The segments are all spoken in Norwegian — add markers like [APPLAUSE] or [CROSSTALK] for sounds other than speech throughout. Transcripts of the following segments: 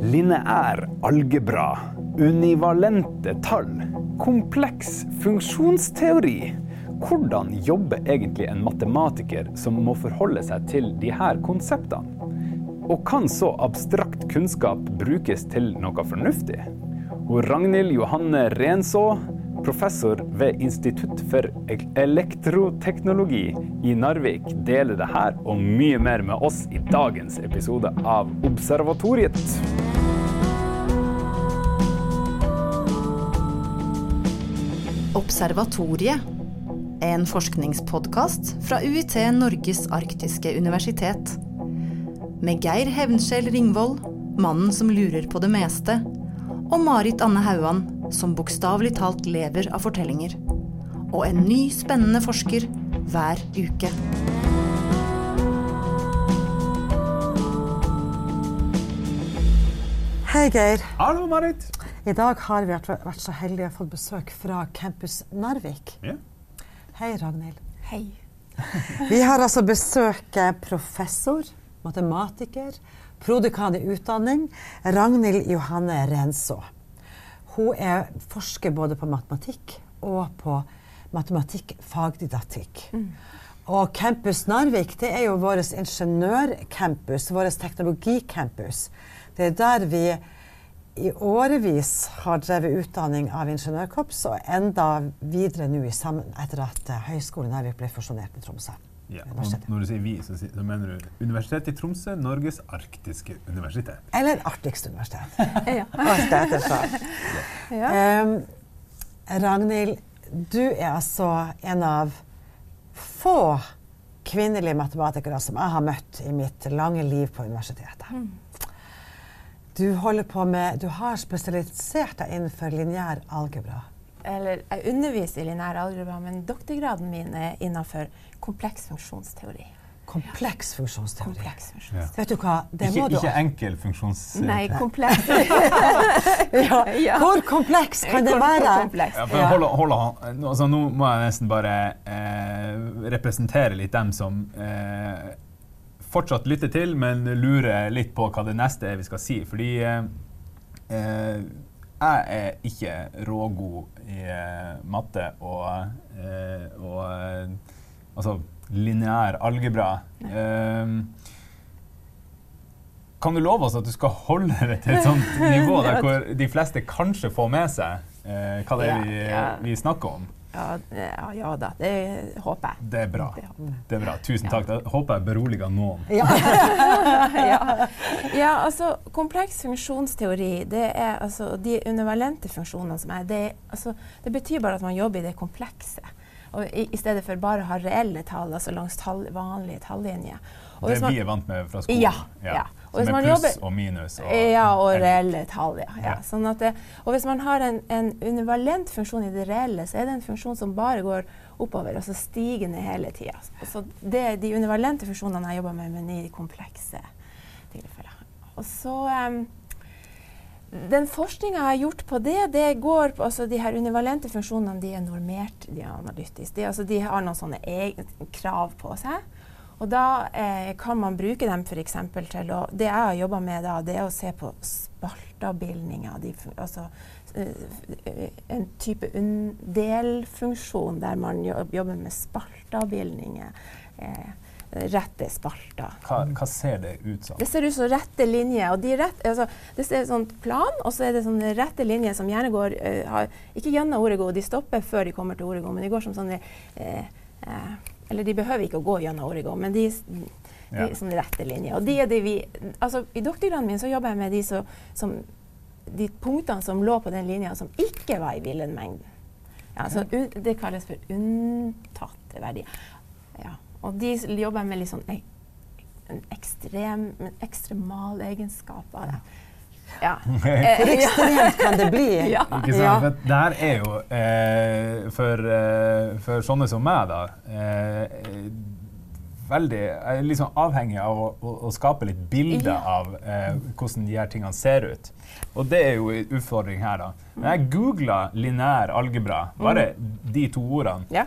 Lineær algebra, univalente tall, kompleks funksjonsteori. Hvordan jobber egentlig en matematiker som må forholde seg til her konseptene? Og kan så abstrakt kunnskap brukes til noe fornuftig? Og Ragnhild Johanne Renså, professor ved Institutt for elektroteknologi i Narvik, deler det her og mye mer med oss i dagens episode av Observatoriet. Observatoriet. En forskningspodkast fra UiT Norges arktiske universitet. Med Geir Hevnskjell Ringvold, mannen som lurer på det meste, og Marit Anne Hauan, som bokstavelig talt lever av fortellinger. Og en ny, spennende forsker hver uke. Hei, Geir. Hallo, Marit. I dag har vi vært, så heldige å få besøk fra Campus Narvik. Ja. Hei, Ragnhild. Hei. [LAUGHS] Vi har altså besøk professor, matematiker, prodekan i utdanning, Ragnhild Johanne Renså. Hun er forsker både på matematikk og på matematikkfagdidaktikk. Og Campus Narvik det er jo vår ingeniørcampus, vår teknologicampus. Det er der vi i årevis har drevet utdanning av ingeniørkorps, og enda videre nå etter at eh, Høgskolen Narvik ble fusjonert med Tromsø. Ja, og når du sier vi, så, så mener du Universitetet i Tromsø, Norges arktiske universitet. Eller Arktisk universitet. [LAUGHS] Ja. Alt etter. Em, Ragnhild, du er altså en av få kvinnelige matematikere som jeg har møtt i mitt lange liv på universitetet. Du holder på med, du har spesialisert deg innenfor lineær algebra. Eller jeg underviser i lineær algebra, men doktorgraden min er innenfor kompleks funksjonsteori. Kompleks funksjonsteori. Kompleks funksjonsteori. Vet du hva, det Ikke, må du ikke enkel funksjons... Nei, kompleks. [LAUGHS] ja. Ja. Hvor kompleks kan det være? kompleks? Ja, for Ja. Hold, hold, altså, nå må jeg nesten bare eh, representere litt dem som eh, fortsatt lytter til, men lurer litt på hva det neste er vi skal si. Fordi eh, eh, jeg er ikke rågod i eh, matte og, eh, og eh, altså lineær algebra. Eh, kan du love oss at du skal holde det til et sånt nivå [LAUGHS] der hvor de fleste kanskje får med seg eh, hva det er vi, vi snakker om? Ja, ja, ja da, det håper jeg. Det er bra. Det Det er bra. Tusen takk. Da håper jeg beroliga noen. [LAUGHS] Ja. ja. ja, altså kompleks funksjonsteori, det er altså de univalente funksjonene som er det, altså, det betyr bare at man jobber i det komplekse. Og i, I stedet for bare å ha reelle tall, altså langs tall, vanlige tallinjer. Det vi er vant med fra skolen. Ja, ja. Som er pluss og minus. Og, Ja, og reelle tall, ja. ja. Sånn det, og hvis man har en, en univalent funksjon i det reelle, så er det en funksjon som bare går oppover, altså stigende hele tida. Så det de univalente funksjonene jeg jobber med, men i komplekse tilfeller. Og så Um, den forskninga jeg har gjort på det, det går på altså De her univalente funksjonene de er normert, de er analytiske. De, altså de har noen sånne egen, krav på seg. Og da eh, kan man bruke dem f.eks. til å Det jeg har jobba med da, det er å se på spaltabildninga. Altså eh, en type delfunksjon der man jobber med spaltabildninger. Eh, rette spalter. hva, hva ser det ut som? Det ser ut som rette linjer. de rett, altså, Det er sånn plan, og så er det sånne rette linjer som gjerne går eh, har, ikke gjennom ordet 'gå', de stopper før de kommer til ordet 'gå', men de går som sånne eh, eh, Eller de behøver ikke å gå gjennom Orego, men de, de Ja. sånn rette linjer. Og de er de vi, altså, I doktorgraden min så jobber jeg med de, så, som, de punktene som lå på den linja som ikke var i villenmengden. Ja, så un, det kalles for unntatte verdier. Ja. Og de jobber med litt sånn ekstrem, ekstremale egenskaper. Ja. [LAUGHS] Eh, Hvor ekstremt kan det bli? [LAUGHS] Ja. Ikke sant? Ja. For det her er jo, eh, for, eh, for sånne som meg, da eh, veldig Jeg er liksom avhengig av å, å, å skape litt bilde Ja. av eh, hvordan de her tingene ser ut. Og det er jo en utfordring her, da. Når jeg googla lineær algebra, bare de to ordene, ja.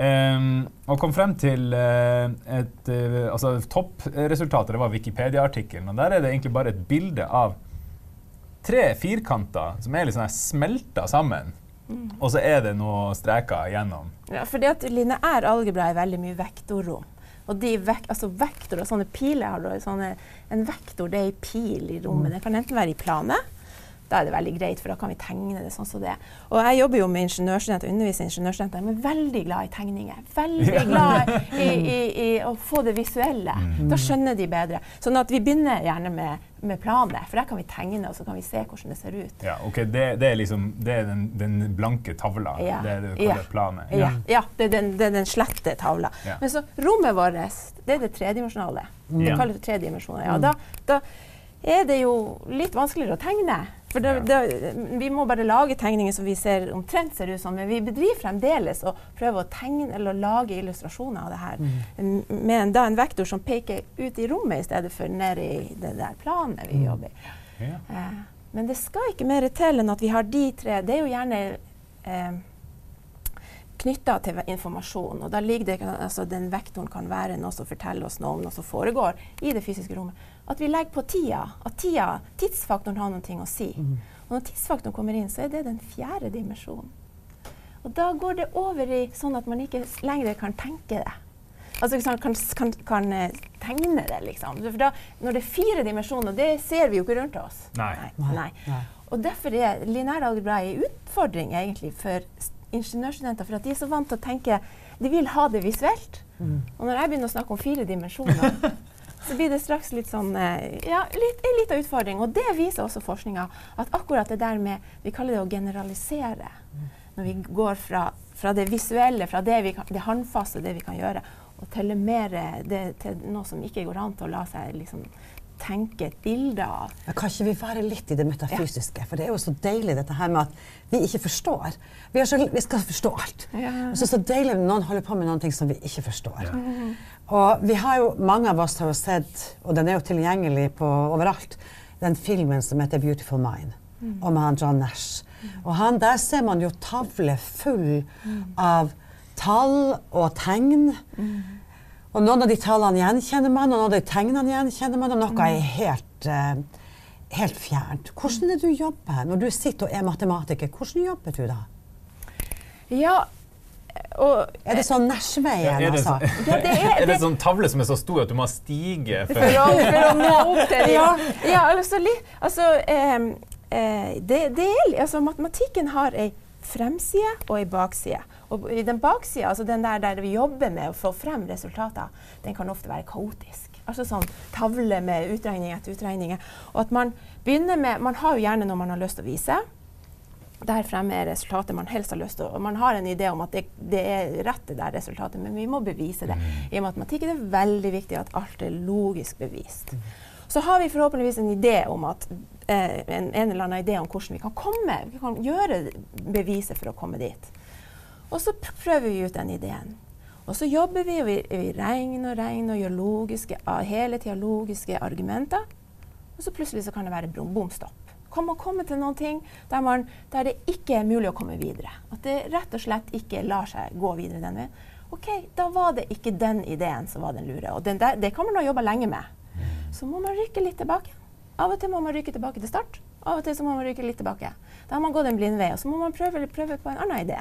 Um, og kom frem til uh, et uh, altså Toppresultatet det var Wikipedia-artikkelen. og Der er det egentlig bare et bilde av tre firkanter som er litt sånn smelta sammen. Mm. Og så er det noen streker igjennom. Ja, fordi at lineær algebra er veldig mye vektorrom. Og de vek, altså vektorer, sånne piler har du, sånne, En vektor det er en pil i rommet. Mm. Det kan enten være i planet da er det veldig greit, for da kan vi tegne det sånn som det. Og jeg jobber jo med ingeniørstudenter, underviser ingeniørstudenter, men veldig glad i tegninger. Veldig glad i, i, i å få det visuelle. Mm. Da skjønner de bedre. Sånn at vi begynner gjerne med, med planet, for der kan vi tegne, og så kan vi se hvordan det ser ut. Ja, ok, Det, det er liksom det er den, den, blanke tavla? Ja. Det er det du kaller ja. planet? Ja, ja det, er den, det, er den, slette tavla. Men så rommet vårt, det er det tredimensjonale. Det kalles tre dimensjoner. Ja, da, da er det jo litt vanskeligere å tegne. For det, det, Vi må bare lage tegninger som vi ser omtrent ser ut som, men vi bedriver fremdeles å prøve å tegne eller lage illustrasjoner av det her mm. med en, da, en vektor som peker ut i rommet i stedet for ned i det der planet vi mm. jobber i. Ja. Eh, men det skal ikke mer til enn at vi har de tre. Det er jo gjerne eh, knytta til informasjon. Og da ligger det, altså Den vektoren kan være noe som forteller oss noe om noe som foregår i det fysiske rommet at vi legger på tida. At tida, tidsfaktoren har noe å si. Mm. Og når tidsfaktoren kommer inn, så er det den fjerde dimensjonen. Og da går det over i sånn at man ikke lenger kan tenke det. Altså kan, kan, kan eh, tegne det, liksom. For da, når det er fire dimensjoner, det ser vi jo ikke rundt oss. Nei. Nei. Nei. Og derfor er lineær algebra en utfordring egentlig for ingeniørstudenter. For at de er så vant til å tenke De vil ha det visuelt. Mm. Og når jeg begynner å snakke om fire dimensjoner [LAUGHS] så blir det straks litt sånn eh, Ja, litt, en liten utfordring. Og det viser også forskninga, at akkurat det der med Vi kaller det å generalisere. Når vi går fra, fra det visuelle, fra det, kan, det håndfaste, det vi kan gjøre, og til, mer, det, til noe som ikke går an til å la seg liksom, tenke et bilde av. Men kan ikke vi være litt i det metafysiske? Ja. For det er jo så deilig dette her med at vi ikke forstår. Vi, så, vi skal forstå alt. Ja. Og så er det så deilig når noen holder på med noen ting som vi ikke forstår. Ja. Og vi har jo, mange av oss har jo sett, og den er jo tilgjengelig på overalt, den filmen som heter 'Beautiful Mind', mm. om han John Nash. Mm. Og han, der ser man jo tavler full mm. av tall og tegn. Mm. Og noen av de tallene gjenkjenner man, og noen av de tegnene gjenkjenner man, og noe mm. er helt, uh, helt fjernt. Hvordan er det du jobber når du sitter og er matematiker? Hvordan jobber du da? Ja, og, er det sånn Nesjveien, ja, altså? Ja, det er, [LAUGHS] er, det sånn tavle som er så stor at du må stige for, for, å, for å, nå opp til det? Ja, ja altså, altså eh, eh, det, det er, altså, Matematikken har ei fremside og ei bakside. Og i den baksida, altså den der, der vi jobber med å få frem resultater, den kan ofte være kaotisk. Altså sånn tavle med utregning etter utregninger. Og at man begynner med Man har jo gjerne noe man har lyst til å vise. Der fremme er resultatet man helst har lyst til. Og man har en idé om at det, det er rett det der resultatet, men vi må bevise det. Mm. I matematikk er det veldig viktig at alt er logisk bevist. Så har vi forhåpentligvis en idé om at eh, en, en, eller annen idé om hvordan vi kan komme, vi kan gjøre beviset for å komme dit. Og så prøver vi ut den ideen. Og så jobber vi, og vi, vi regner og regner og gjør logiske, hele tida logiske argumenter. Og så plutselig så kan det være bom stopp. Kan man komme til noen ting der, man, der, det ikke er mulig å komme videre? At det rett og slett ikke lar seg gå videre den veien. OK, da var det ikke den ideen som var den lure. Og den der, det kan man ha jobba lenge med. Så må man rykke litt tilbake. Av og til må man rykke tilbake til start. Av og til så må man rykke litt tilbake. Da har man gått en blind vei, og så må man prøve, prøve på en annen idé.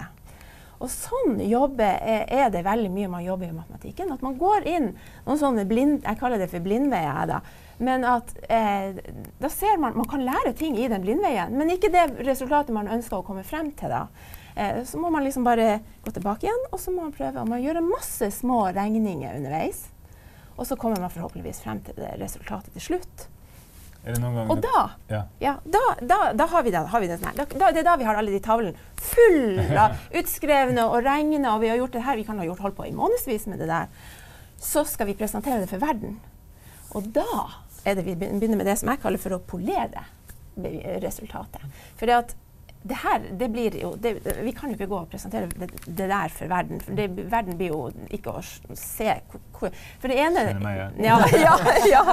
Og sånn jobber, er, det veldig mye man jobber i matematikken. At man går inn noen sånne blind, Jeg kaller det for blindveier. da. Men at eh, da ser man Man kan lære ting i den blindveien, men ikke det resultatet man ønsker å komme frem til. da. Eh, så må man liksom bare gå tilbake igjen, og så må man prøve. Og man gjør masse små regninger underveis. Og så kommer man forhåpentligvis frem til det resultatet til slutt. Og da, ja. Ja, da, da, da, har vi det, har vi det sånn her. det er da vi har alle de tavlene fulle av [LAUGHS] utskrevne og regna, og vi har gjort det her, vi kan ha gjort holdt på i månedsvis med det der. Så skal vi presentere det for verden. Og da er det vi begynner med det som jeg kaller for å polere resultatet. For det at det her, det blir jo det, Vi kan jo ikke gå og presentere det, det der for verden. For det, verden blir jo ikke å se hvor For det ene ja, [LAUGHS] ja, ja.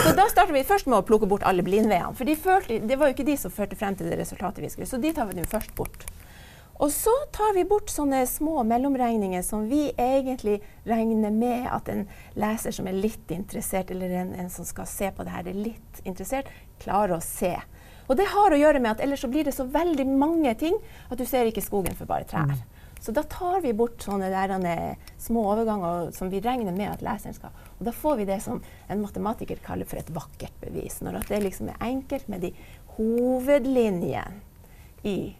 Så da starter vi først med å plukke bort alle blindveiene. For de førte, det var jo ikke de som førte frem til det resultatet vi skulle. Så de tar vi jo først bort. Og så tar vi bort sånne små mellomregninger som vi egentlig regner med at en leser som er litt interessert, eller en, en som skal se på det her, er litt interessert, klarer å se. Og det har å gjøre med at ellers så blir det så veldig mange ting at du ser ikke skogen for bare trær. Mm. Så da tar vi bort sånne der, små overganger som vi regner med at leseren skal. Og da får vi det som en matematiker kaller for et vakkert bevis. Når det liksom er enkelt med de hovedlinjene i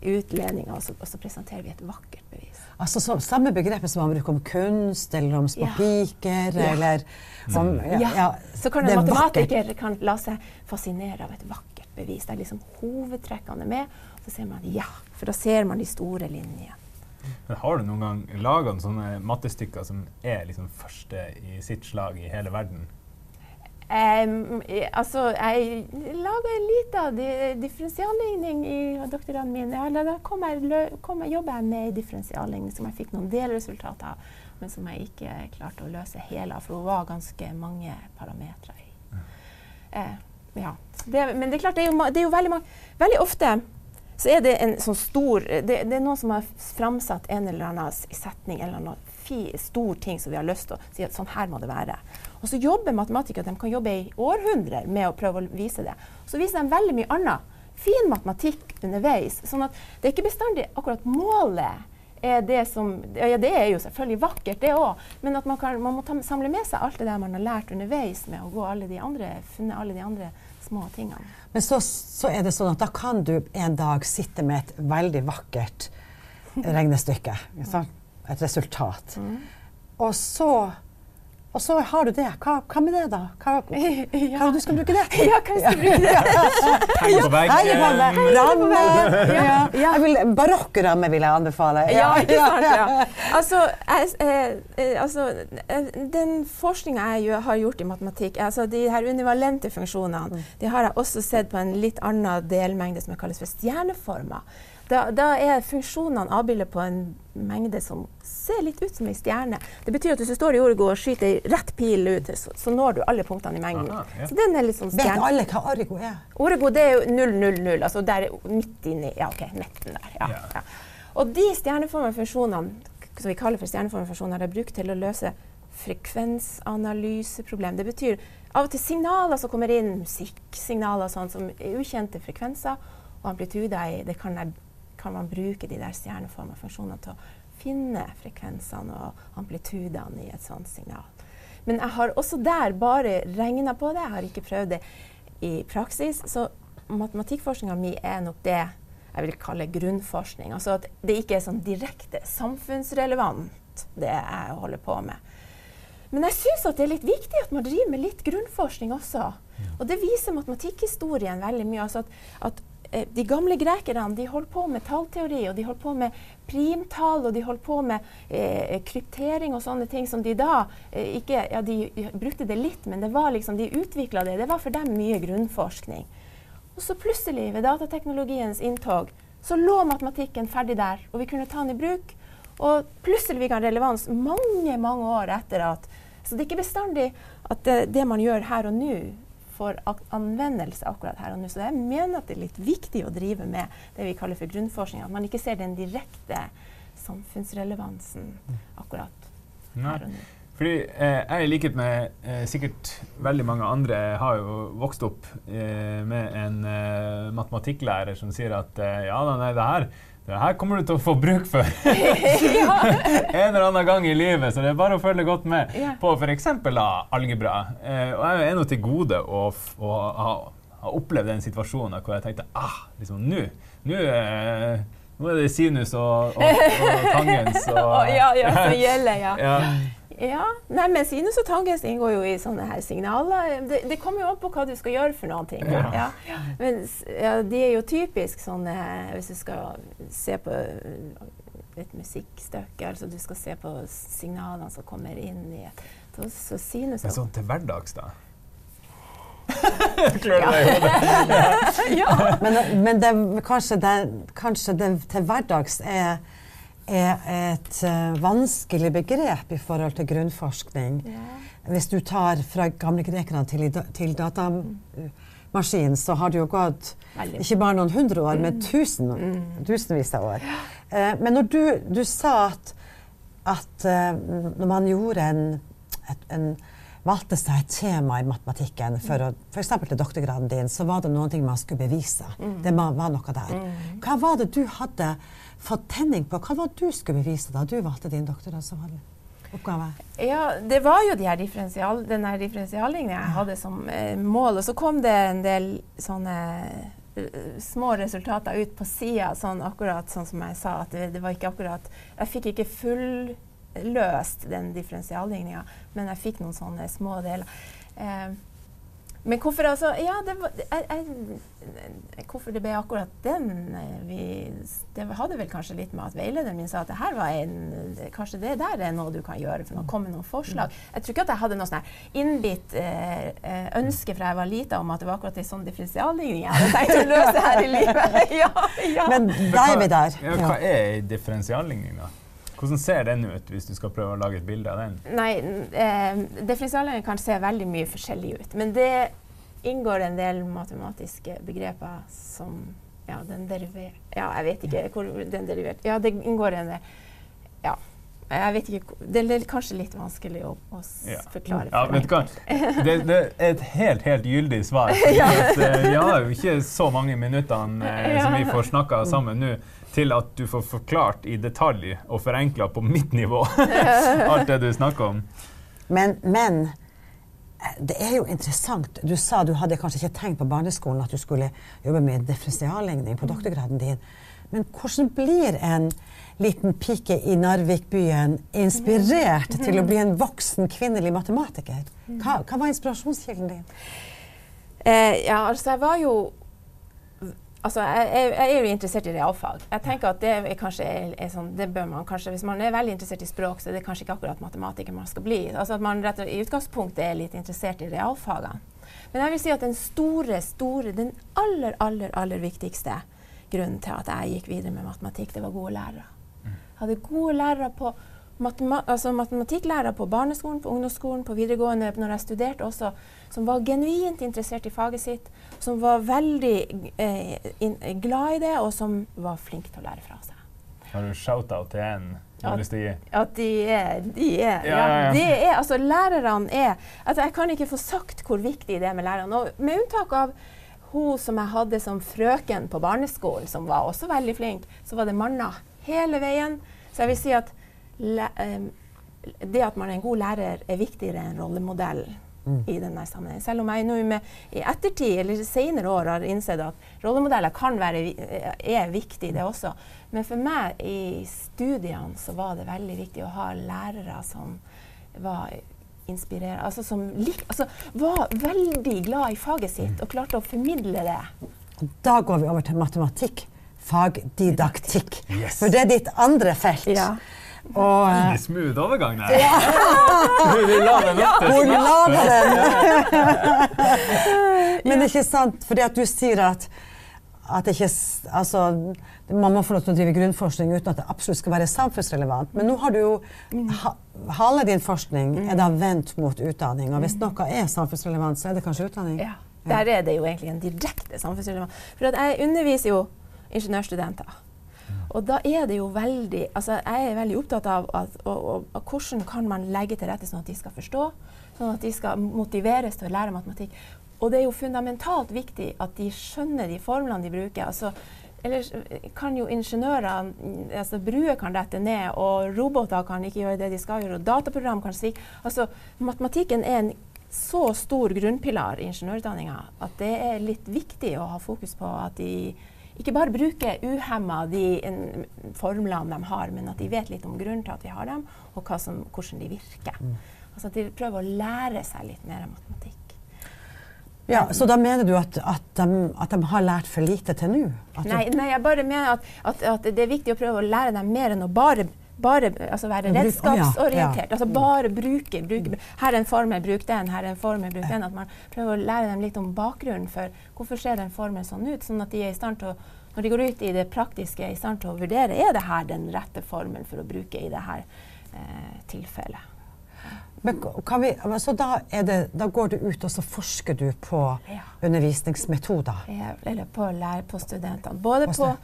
utledninga, og, og, så presenterer vi et vakkert bevis. Altså så, Samme begrepet som man bruker om kunst, eller om spapiker, ja. ja. eller som, ja, ja, Så kan en matematiker kan la seg fascinere av et vakkert bevis. er liksom hovedtrekkene med. Så ser man ja, for da ser man de store linjene. Men har du noen gang laga sånne mattestykker som er liksom første i sitt slag i hele verden? Um, altså, jeg laga en liten di differensialligning i doktorene mine. Ja, da kom jeg, kom jeg, jobba jeg med differensialligning som jeg fikk noen delresultater av, men som jeg ikke klarte å løse hele av, for det var ganske mange parametere i. Uh, ja. Det, men det er klart, det er jo, det er jo veldig, veldig ofte så er det en sånn stor det, det, er noen som har framsatt en eller annen setning eller en stor ting som vi har lyst til å si at sånn her må det være. Og så jobber matematikere de kan jobbe i århundrer med å prøve å vise det. Så viser de veldig mye annet. Fin matematikk underveis. sånn at det er ikke bestandig akkurat målet er det som Ja, det er jo selvfølgelig vakkert, det òg. Men at man, kan, man må ta, samle med seg alt det der man har lært underveis med å gå alle de andre, funne alle de andre små tingene. Men så, så, er det sånn at da kan du en dag sitte med et veldig vakkert regnestykke. Et resultat. Mm. Og så og så har du det. Hva, hva med det, da? Hva, [LAUGHS] ja. hva du skal bruke det til? [LAUGHS] Ja, hva skal du bruke det [LAUGHS] Tegn på vegg. Ramme. Ja. Ja. Barokkeramme vil jeg anbefale. Ja, ikke sant. Ja. Altså, jeg, eh, eh, altså eh, den forskninga jeg har gjort i matematikk, altså de her univalente funksjonene, mm. de har jeg også sett på en litt annen delmengde som kalles for stjerneformer. Da, da er funksjonene avbildet på en mengde som ser litt ut som ei stjerne. Det betyr at hvis du står i Origo og skyter ei rett pil ut, så, så, når du alle punktene i mengden. Aha, ja. Så den er litt sånn stjerne. Vet alle hva Origo er? Origo det er jo 000, altså der midt inni Ja, OK, midten der. Ja, ja. ja. Og de stjerneformede funksjonene som vi kaller for stjerneformede funksjoner, er brukt til å løse frekvensanalyseproblem. Det betyr av og til signaler som kommer inn, musikksignaler sånn, som er ukjente frekvenser, og amplituder i det kan jeg kan man bruke de der stjerneforma funksjonene til å finne frekvensene og amplitudene i et sånt signal. Men jeg har også der bare regna på det, jeg har ikke prøvd det i praksis. Så matematikkforskninga mi er nok det jeg vil kalle grunnforskning. Altså at det ikke er sånn direkte samfunnsrelevant, det jeg holder på med. Men jeg syns det er litt viktig at man driver med litt grunnforskning også. Og det viser matematikkhistorien veldig mye. Altså at, at de gamle grekerne de holdt på med tallteori, og de holdt på med primtall, og de holdt på med eh, kryptering og sånne ting som de da eh, ikke Ja, de brukte det litt, men det var liksom, de utvikla det. Det var for dem mye grunnforskning. Og så plutselig, ved datateknologiens inntog, så lå matematikken ferdig der, og vi kunne ta den i bruk. Og plutselig fikk den relevans mange, mange år etter at Så det er ikke bestandig at det, det man gjør her og nå, for anvendelse akkurat her og nå. Så jeg mener at det er litt viktig å drive med det vi kaller for grunnforskning. At man ikke ser den direkte samfunnsrelevansen akkurat Nei. her og nå. Fordi eh, Jeg, i likhet med eh, sikkert veldig mange andre, har jo vokst opp eh, med en eh, matematikklærer som sier at eh, ja, nei, det her det her kommer du til å få bruk for [LAUGHS] [LAUGHS] en eller annen gang i livet, så det er bare å følge godt med yeah. på f.eks. algebra. Eh, og jeg er nå til gode å, å ha, ha, opplevd den situasjonen hvor jeg tenkte ah, liksom nå eh, nå er det sinus og, og, og tangens [LAUGHS] og Ja, ja, som gjelder, ja. ja. Ja, Nei, men sinus og tangens inngår jo i sånne her signaler. Det, det kommer jo an på hva du skal gjøre for noen ting. Ja. Ja. Men ja, de er jo typisk sånne Hvis du skal se på et musikkstykke, altså du skal se på signalene som kommer inn i et så sinus Men sånn til hverdags, da? [LAUGHS] [LAUGHS] ja. men, men det, kanskje, det, kanskje det til hverdags er er et uh, vanskelig begrep i forhold til grunnforskning. Hvis du tar fra gamle grekerne til, til datamaskinen, så har det jo gått ikke bare noen hundre år, men mm. tusen, mm. tusenvis av år. Uh, men når du, du sa at, at uh, når man gjorde en, et, en valgte seg et tema i matematikken for å f.eks. til doktorgraden din, så var det noen ting man skulle bevise. Mm. Det var noe der. Hva var det du hadde fått tenning på? Hva var det du skulle bevise da du valgte din doktorgradsoppgave? Ja, det var jo de her differensial, den her differensiallinja jeg hadde som eh, mål. Og så kom det en del sånne uh, små resultater ut på sida, sånn akkurat sånn som jeg sa. At det, det var ikke akkurat Jeg fikk ikke fulløst den differensialligninga, men jeg fikk noen sånne små deler. Eh, men hvorfor altså Ja, det var, jeg, jeg, hvorfor det ble akkurat den eh, vi, Det hadde vel kanskje litt med at veilederen min sa at det her var en, kanskje det der er noe du kan gjøre, for å komme med noen forslag. Jeg tror ikke at jeg hadde noe sånn innbitt eh, eh, ønske fra jeg var lita om at det var akkurat en sånn differensialligning jeg hadde tenkt å løse her i livet. [LAUGHS] ja, ja. Men da er vi der. Ja, hva er en differensialligning, da? Hvordan ser den ut, hvis du skal prøve å lage et bilde av den? Nei, eh, Differensialene kan se veldig mye forskjellig ut. Men det inngår en del matematiske begreper som Ja, den derivert Ja, jeg vet ikke hvor den derivert Ja, det inngår en del Ja. Jeg vet ikke Det er kanskje litt vanskelig å, å Ja. forklare. Ja, vet du hva? Det, det er et helt, helt gyldig svar. [LAUGHS] ja. at, eh, Vi har jo ikke så mange minuttene eh, som vi får snakka sammen nå, til at du får forklart i detalj og forenkla på mitt nivå [LAUGHS] alt det du snakker om. Men, men det er jo interessant. Du sa du hadde kanskje ikke tenkt på barneskolen at du skulle jobbe med differensialligning på doktorgraden din. Men hvordan blir en liten pike i Narvikbyen inspirert til å bli en voksen kvinnelig matematiker? Hva, hva var inspirasjonskilden din? Eh, ja, altså jeg var jo Altså, jeg, jeg, jeg er jo interessert i realfag. Jeg tenker at det er er, er sånn, det bør man kanskje, Hvis man er veldig interessert i språk, så er det kanskje ikke akkurat matematiker man skal bli. Altså at man rett og, I utgangspunktet er litt interessert i realfagene. Men jeg vil si at den store, store, den aller, aller, aller viktigste grunnen til at jeg gikk videre med matematikk, det var gode lærere. Jeg hadde gode lærere på matema altså matematikklærere på barneskolen, på ungdomsskolen, på videregående når jeg studerte også, som var genuint interessert i faget sitt, som var veldig eh, in, glad i det, og som var flink til å lære fra seg. Har du shout-out til en At? At de er, de er, Ja, ja, ja. De er altså Lærerne er altså Jeg kan ikke få sagt hvor viktig det er med lærerne. Og med unntak av hun som jeg hadde som frøken på barneskolen, som var også veldig flink, så var det manna hele veien. Så jeg vil si at det at man er en god lærer, er viktigere enn rollemodell i denne sammenhengen. Selv om jeg nå med, i ettertid eller senere år har innsett at rollemodeller kan være, er viktig, det også. Men for meg i studiene så var det veldig viktig å ha lærere som var inspirerende, altså som lik, altså var veldig glad i faget sitt og klarte å formidle det. Da går vi over til matematikk. Fagdidaktikk. Yes. For det er ditt andre felt. Ja. Og eh, Veldig smooth overgang der. Ja. [LAUGHS] Hun la den opp til slutt. lager den? [LAUGHS] Men ikke sant, fordi at du sier at, at ikke altså, man må få lov til å drive grunnforskning uten at det absolutt skal være samfunnsrelevant. Men nå har du jo ha, Halve din forskning er da vendt mot utdanning. Og hvis noe er samfunnsrelevant, så er det kanskje utdanning? Ja. Der er det jo egentlig en direkte samfunnsrelevant. For at jeg underviser jo ingeniørstudenter. Og da er det jo veldig altså Jeg er veldig opptatt av at, og, og, og hvordan kan man legge til rette sånn at de skal forstå, sånn at de skal motiveres til å lære matematikk. Og det er jo fundamentalt viktig at de skjønner de formlene de bruker. altså Ellers kan jo ingeniører altså Bruer kan dette ned, og roboter kan ikke gjøre det de skal gjøre, og dataprogram kan svikte. Altså, matematikken er en så stor grunnpilar i ingeniørutdanninga at det er litt viktig å ha fokus på at de ikke bare bruker uhemma de formlene de har, men at de vet litt om grunnen til at vi har dem, og som, hvordan de virker. Altså at de prøver å lære seg litt mer matematikk. Ja, så da mener du at, at, de, at de har lært for lite til nå? Nei, nei, jeg bare mener at, at det er viktig å prøve å lære dem mer enn å bare bare altså være redskapsorientert. Altså bare bruke, bruke Her er en formel, bruk den. Her er en formel, bruk den. At man prøver å lære dem litt om bakgrunnen for hvorfor ser den formelen sånn ut. Sånn at de er i stand til å når de går ut i det praktiske, er i stand til å vurdere er det her den rette formelen for å bruke i dette eh, tilfellet. Men kan vi, så da, er det, da går du ut og så forsker du på Ja. undervisningsmetoder? Ja, Eller på, på studentene. Både På på,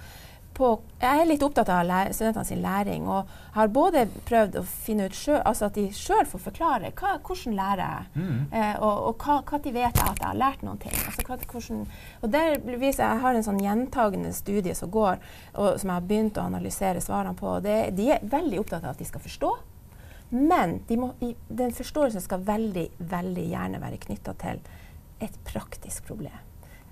på Jeg er litt opptatt av studentene sin læring. Og har både prøvd å finne ut selv, altså at de sjøl får forklare hva, hvordan lærer jeg, mm. eh, og, og hva, hva de vet jeg at jeg har lært noen ting. Altså, hva, hvordan, og der viser Jeg har en sånn gjentagende studie som går, og som jeg har begynt å analysere svarene på. Det, de er veldig opptatt av at de skal forstå. Men de må, den forståelsen skal veldig, veldig gjerne være knytta til et praktisk problem.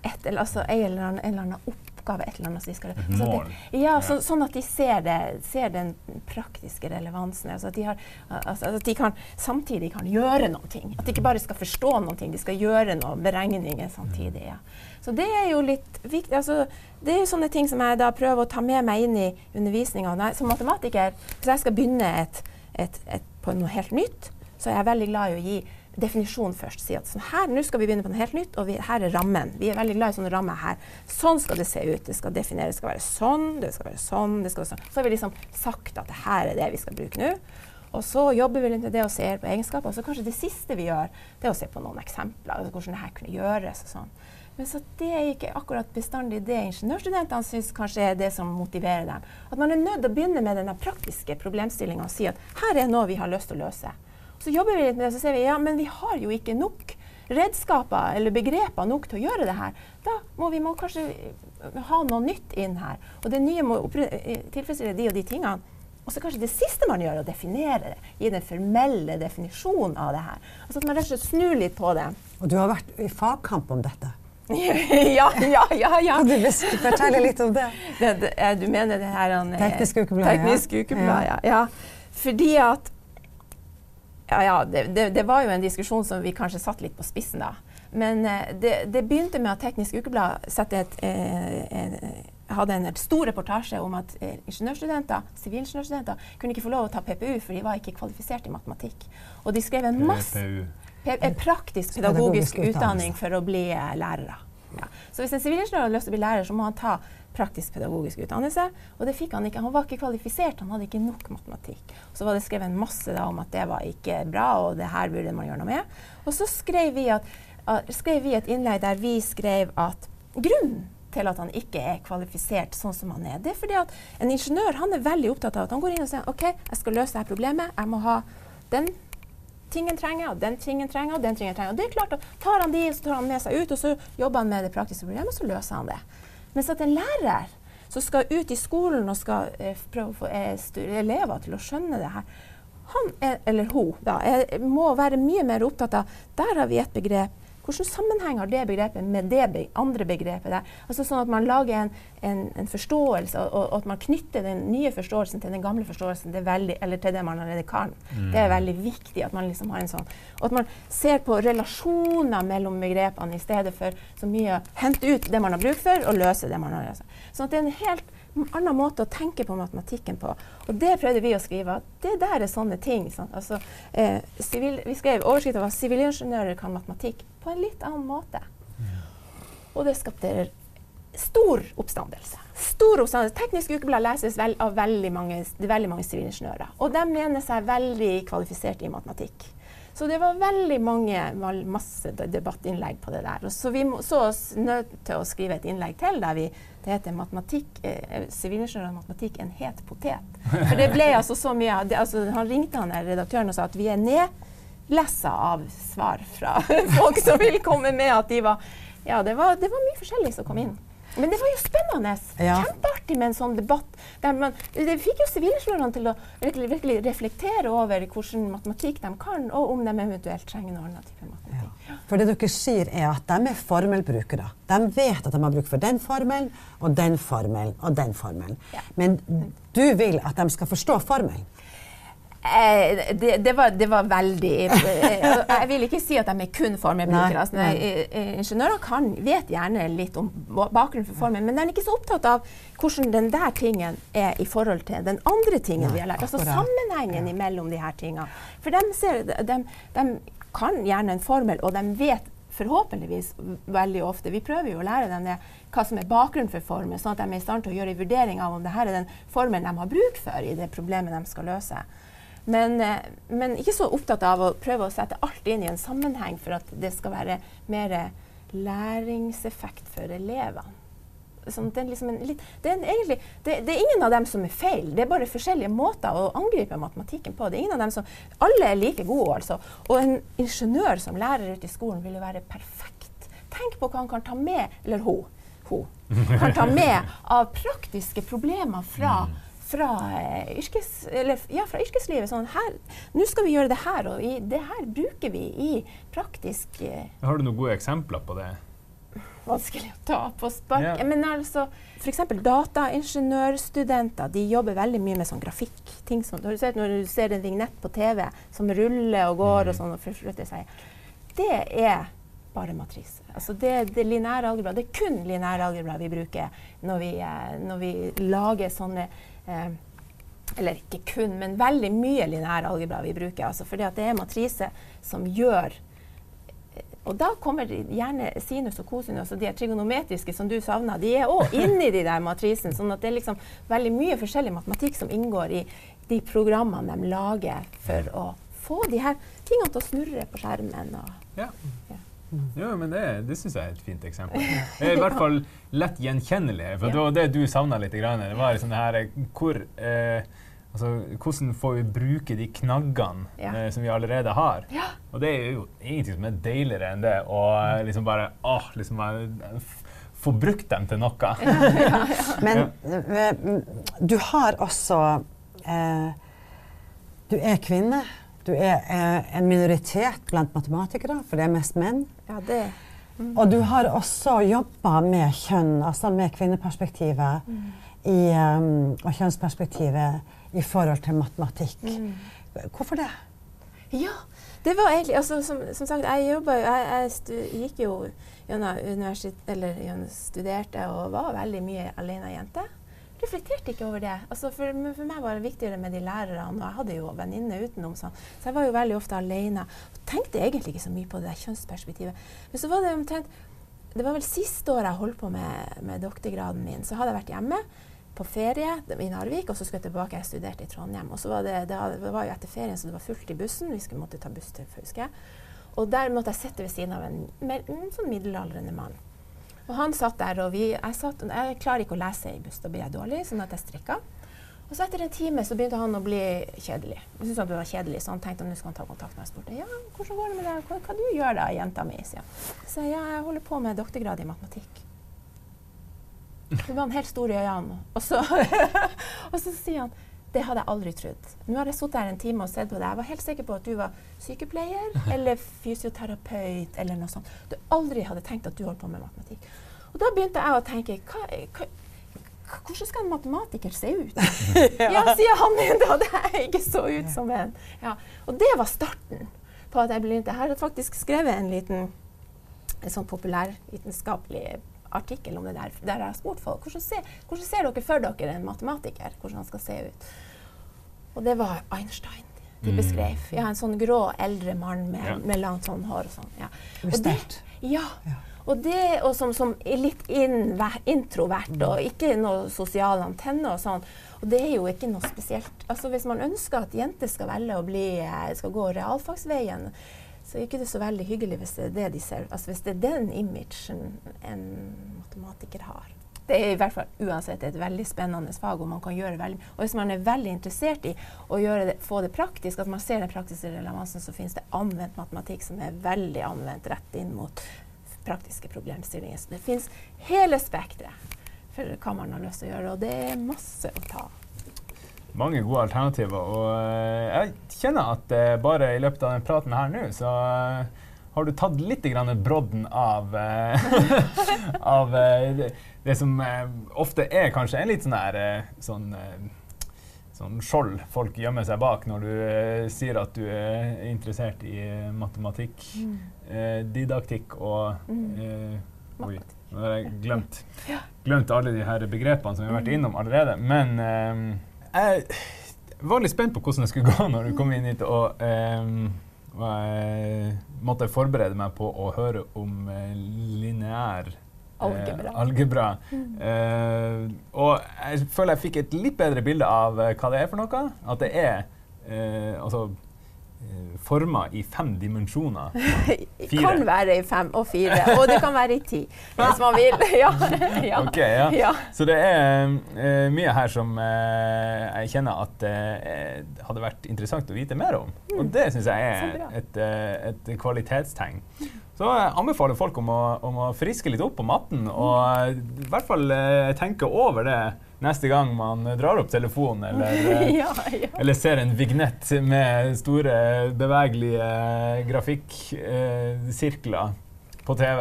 Et, eller, altså, en eller annen, en eller annen oppgave, et eller annet. Så de skal, et mål. Det, ja, så, sånn at de ser, det, ser den praktiske relevansen. Altså at, de har, altså at de kan, samtidig kan gjøre noe. At de ikke bare skal forstå noe, de skal gjøre noen beregninger samtidig. Ja. Så det er jo litt viktig. Altså, det er jo sånne ting som jeg da prøver å ta med meg inn i undervisninga. Som matematiker, hvis jeg skal begynne et, et, et, på noe helt nytt, så er jeg veldig glad i å gi definisjon først. Si at sånn her, nå skal vi begynne på noe helt nytt, og vi, her er rammen. Vi er veldig glad i sånne rammer her. Sånn skal det se ut. Det skal defineres, det skal være sånn, det skal være sånn, det skal være sånn. Så har vi liksom sagt at det her er det vi skal bruke nå. Og så jobber vi litt med det og ser på egenskaper. Og så kanskje det siste vi gjør, det er å se på noen eksempler. Altså hvordan det her kunne gjøres og sånn. Men så det er ikke akkurat bestandig det ingeniørstudentene syns kanskje er det som motiverer dem. At man er nødt til å begynne med den praktiske problemstillinga og si at her er noe vi har lyst til å løse. Så jobber vi litt med det, så ser vi ja, men vi har jo ikke nok redskaper eller begreper nok til å gjøre det her. Da må vi må kanskje ha noe nytt inn her. Og det nye må tilfredsstille de og de tingene. Og så kanskje det siste man gjør, er å definere det. Gi den formelle definisjonen av det her. Altså at man rett og slett snur litt på det. Og du har vært i fagkamp om dette? [LAUGHS] ja, ja, ja, ja. Kan du fortelle litt om det? det, det du mener det her Teknisk ukeblad, teknisk ukeblad ja. ja. Fordi at ja, ja det, det, det, var jo en diskusjon som vi kanskje satt litt på spissen da. Men eh, det, det, begynte med at Teknisk Ukeblad et, eh, hadde en stor reportasje om at eh, ingeniørstudenter, sivilingeniørstudenter kunne ikke få lov å ta PPU, for de var ikke kvalifisert i matematikk. Og de skrev en masse Praktisk pedagogisk utdanning for å bli eh, lærere. Ja. Så hvis en sivilingeniør hadde lyst til å bli lærer, så må han ta praktisk-pedagogisk utdannelse. Og det fikk han ikke. Han var ikke kvalifisert, han hadde ikke nok matematikk. Så var det skrevet en masse da, om at det var ikke bra, og det her burde man gjøre noe med. Og så skrev vi, at, uh, skrev vi et innlegg der vi skrev at grunnen til at han ikke er kvalifisert sånn som han er. Det er fordi at en ingeniør han er veldig opptatt av at han går inn og sier OK, jeg skal løse dette problemet. Jeg må ha den tingen trenger, og den tingen trenger, og den tingen trenger. Og det er klart, at Tar han de, så tar han med seg ut, og så jobber han med det praktiske problemet, og så løser han det. Mens at en lærer som skal ut i skolen og skal eh, prøve å få eh, elever til å skjønne det her, han er, eller hun da, er, må være mye mer opptatt av Der har vi et begrep hvilken sammenheng har det begrepet med det andre begrepet der? Altså sånn at man lager en, en, en forståelse, og, og, at man knytter den nye forståelsen til den gamle forståelsen, veldig, eller til det man allerede kan. Mm. Det er veldig viktig at man liksom har en sånn Og at man ser på relasjoner mellom begrepene i stedet for så mye å hente ut det man har bruk for, og løse det man har. Sånn at det er en helt annen måte å tenke på matematikken på. Og det prøvde vi å skrive. Det der er sånne ting. Altså, eh, civil, vi skrev overskriften at 'Sivilingeniører kan matematikk' på en litt annen måte. Og det skapte stor oppstandelse. Stor oppstandelse. Teknisk Ukeblad leses vel, av veldig mange, veldig mange sivilingeniører. Og de mener seg veldig kvalifisert i matematikk. Så det var veldig mange, masse debattinnlegg på det der. Og så vi så oss nødt til å skrive et innlegg til der vi det heter matematikk, eh, sivilingeniør og matematikk en het potet. [LAUGHS] For det ble altså så mye det, altså, Han ringte han redaktøren og sa at vi er nedlessa av svar fra [LAUGHS] folk som vil komme med at de var Ja, det var, det var mye forskjellig som kom inn. Men det var jo spennende. Ja. Kjempeartig med en sånn debatt. Man, det fikk jo sivilingeniørene til å virkelig, virkelig, reflektere over hvordan matematikk de kan, og om de eventuelt trenger noen annen type matematikk. Ja. For det dere sier, er at de er formelbrukere. De vet at de har bruk for den formelen og den formelen og den formelen. Ja. Men du vil at de skal forstå formelen. Eh, det, det, var, det, var, veldig eh, Jeg vil ikke si at de er kun formelbrukere. Altså, ingeniører kan, vet gjerne litt om bakgrunnen for formelen, men de er ikke så opptatt av hvordan den der tingen er i forhold til den andre tingen nei, vi har lært. Altså sammenhengen ja. mellom de her tingene. For de, ser, de, de kan gjerne en formel, og de vet forhåpentligvis veldig ofte. Vi prøver jo å lære dem det, hva som er bakgrunnen for formelen, sånn at de er i stand til å gjøre en vurdering av om dette er den formelen de har bruk for i det problemet de skal løse. Men, eh, men, ikke så opptatt av å prøve å sette alt inn i en sammenheng for at det skal være mer læringseffekt for elevene. Sånn, det, er liksom litt, det, er egentlig, det, det, er ingen av dem som er feil, det er bare forskjellige måter å angripe matematikken på. Det er ingen av dem som, Alle er like gode, altså. Og en ingeniør som lærer ute i skolen vil jo være perfekt. Tenk på hva han kan ta med, eller hun, hun kan ta med av praktiske problemer fra mm. fra, eh, yrkes, eller, ja, fra yrkeslivet. Sånn, her, nå skal vi gjøre det her, og i, det her bruker vi i praktisk eh, Har du noen gode eksempler på det? Vanskelig å ta på spark. Yeah. Men altså, F.eks. dataingeniørstudenter de jobber veldig mye med sånn grafikk. ting som, du sett Når du ser en vignett på TV som ruller og går mm. og sånn, og forflytter seg, det er bare matrise. Altså det, det lineære algebra. Det er kun lineære algebra vi bruker når vi, eh, når vi lager sånne eh, Eller ikke kun, men veldig mye lineær algebra vi bruker. Altså fordi det er matrise som gjør og da kommer gjerne sinus og kosinus og de trigonometriske som du savna, de er òg inni de der matrisen. sånn at det er liksom veldig mye forskjellig matematikk som inngår i de programmene de lager for å få de her tingene til å snurre på skjermen. Og, ja. ja. Jo, men det, det syns jeg er et fint eksempel. Det er i hvert fall lett gjenkjennelig. For ja. det var det du savna litt. Det var det her hvor eh, Altså, hvordan får vi bruke de knaggene ja. eh, som vi allerede har? Ja. Og det er jo ingenting som er deiligere enn det å eh, liksom bare åh, liksom bare få brukt dem til noe. Ja, [LAUGHS] Men eh, du har også eh, Du er kvinne. Du er eh, en minoritet blant matematikere, for det er mest menn. Ja, det. Mm. Og du har også jobba med kjønn, altså med kvinneperspektivet mm. i, um, og kjønnsperspektivet i forhold til matematikk. Mm. Hvorfor det? Ja, det var egentlig altså, som, som, sagt, jeg jobba Jeg, jeg stu, gikk jo gjennom universitet, eller gjennom studerte og var veldig mye alene jente. Reflekterte ikke over det. Altså, for, for, meg var det viktigere med de lærerne, og jeg hadde jo venninner utenom. Sånn. Så jeg var jo veldig ofte alene. Og tenkte egentlig ikke så mye på det kjønnsperspektivet. Men så var det omtrent Det var vel siste året jeg holdt på med, med doktorgraden min, så hadde jeg vært hjemme på ferie i Narvik, og så skulle jeg tilbake. Jeg studerte i Trondheim. Og så var det, det, var jo etter ferien, så det var fullt i bussen. Vi skulle måtte ta buss til Fauske. Og der måtte jeg sitte ved siden av en, en sånn middelaldrende mann. Og han satt der, og vi, jeg, satt, jeg klarer ikke å lese i buss, da blir jeg dårlig, sånn at jeg strikka. Og så etter en time så begynte han å bli kjedelig. Jeg syntes det var kjedelig, så han tenkte at nå skal han ta kontakt med meg. Spurte ja, hvordan går det med deg, hva, hva du gjør da, jenta mi? Så jeg ja, jeg holder på med doktorgrad i matematikk. Så var helt stor i øynene. Og så, [LAUGHS] og så sier han det hadde jeg aldri trodd. Nå har jeg sittet her en time og sett på deg. Jeg var helt sikker på at du var sykepleier eller fysioterapeut eller noe sånt. Du aldri hadde tenkt at du holdt på med matematikk. Og da begynte jeg å tenke hva, hva, hvordan skal en matematiker se ut? [LAUGHS] ja, sier han da det ikke så ut som en. Ja. Og det var starten på at jeg begynte. Jeg har faktisk skrevet en liten en sånn populærvitenskapelig artikkel om det der, der jeg har spurt folk hvordan ser, hvordan ser dere for dere en matematiker, hvordan han skal se ut. Og det var Einstein de mm. beskrev. Ja, en sånn grå, eldre mann med, ja. med langt sånn hår og sånn. Ja. Og det, ja. Og det, og som, som litt inn, introvert og ikke noe sosial antenne og sånn. Og det er jo ikke noe spesielt. Altså Hvis man ønsker at jenter skal velge å bli, eh, skal gå realfagsveien, så er ikke det så veldig hyggelig hvis det er det de ser. Altså hvis det er den imagen en matematiker har. Det er i hvert fall uansett et veldig spennende fag, og man kan gjøre veldig Og hvis man er veldig interessert i å det, få det praktisk, at man ser den praktiske relevansen, så finnes det anvendt matematikk som er veldig anvendt rett inn mot praktiske problemstillinger. Så det finnes hele spekteret for hva man har lyst til å gjøre, og det er masse å ta av mange gode alternativer. Og uh, jeg kjenner at uh, bare i løpet av den praten her nå, så uh, har du tatt litt grann brodden av, [LAUGHS] av det, det, som ofte er kanskje en litt sånn her sånn, sånn skjold folk gjemmer seg bak når du sier at du er interessert i matematikk, mm. didaktikk og mm. Oi, nå har jeg glemt, glemt alle de her begrepene som vi har vært mm. innom allerede. Men jeg var litt spent på hvordan det skulle [LAUGHS] gå når du kom inn hit. og um, jeg måtte forberede meg på å høre om uh, lineær algebra. algebra. algebra. Mm. Eh, og jeg føler jeg fikk et litt bedre bilde av hva det er for noe. At det er altså forma i fem dimensjoner. [LAUGHS] Fire. Kan være i fem og fire, og det kan være i ti hvis man vil. [LAUGHS] Ja. ja. Okay, ja. ja. Så det er uh, mye her som uh, jeg kjenner at uh, hadde vært interessant å vite mer om. Mm. Og det syns jeg er et, et, kvalitetstegn. Så jeg anbefaler folk om å, om å, friske litt opp på matten og i hvert fall tenke over det neste gang man drar opp telefonen eller, [LAUGHS] ja, ja. eller ser en vignett med store, bevegelige grafikksirkler eh, på TV.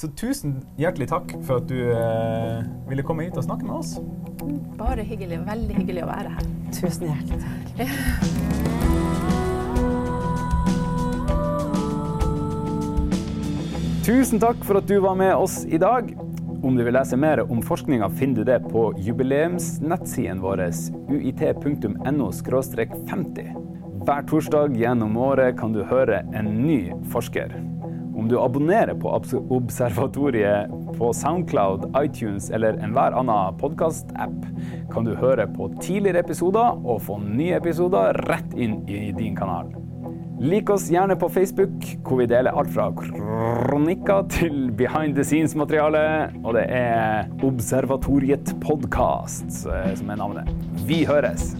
Så tusen hjertelig takk for at du eh, ville komme hit og snakke med oss. Bare hyggelig. Veldig hyggelig å være her. Tusen hjertelig takk. Tusen takk for at du var med oss i dag. Om du vil lese mer om forskninga, finner du det på jubileumsnettsiden våre uit.no 50. Hver torsdag gjennom året kan du høre en ny forsker. Om du abonnerer på Observatoriet på Soundcloud, iTunes eller enhver annen podkast-app, kan du høre på tidligere episoder og få nye episoder rett inn i din kanal. Lik oss gjerne på Facebook, hvor vi deler alt fra kronikker til behind the scenes-materiale. Og det er Observatoriet podkast som er navnet. Vi høres!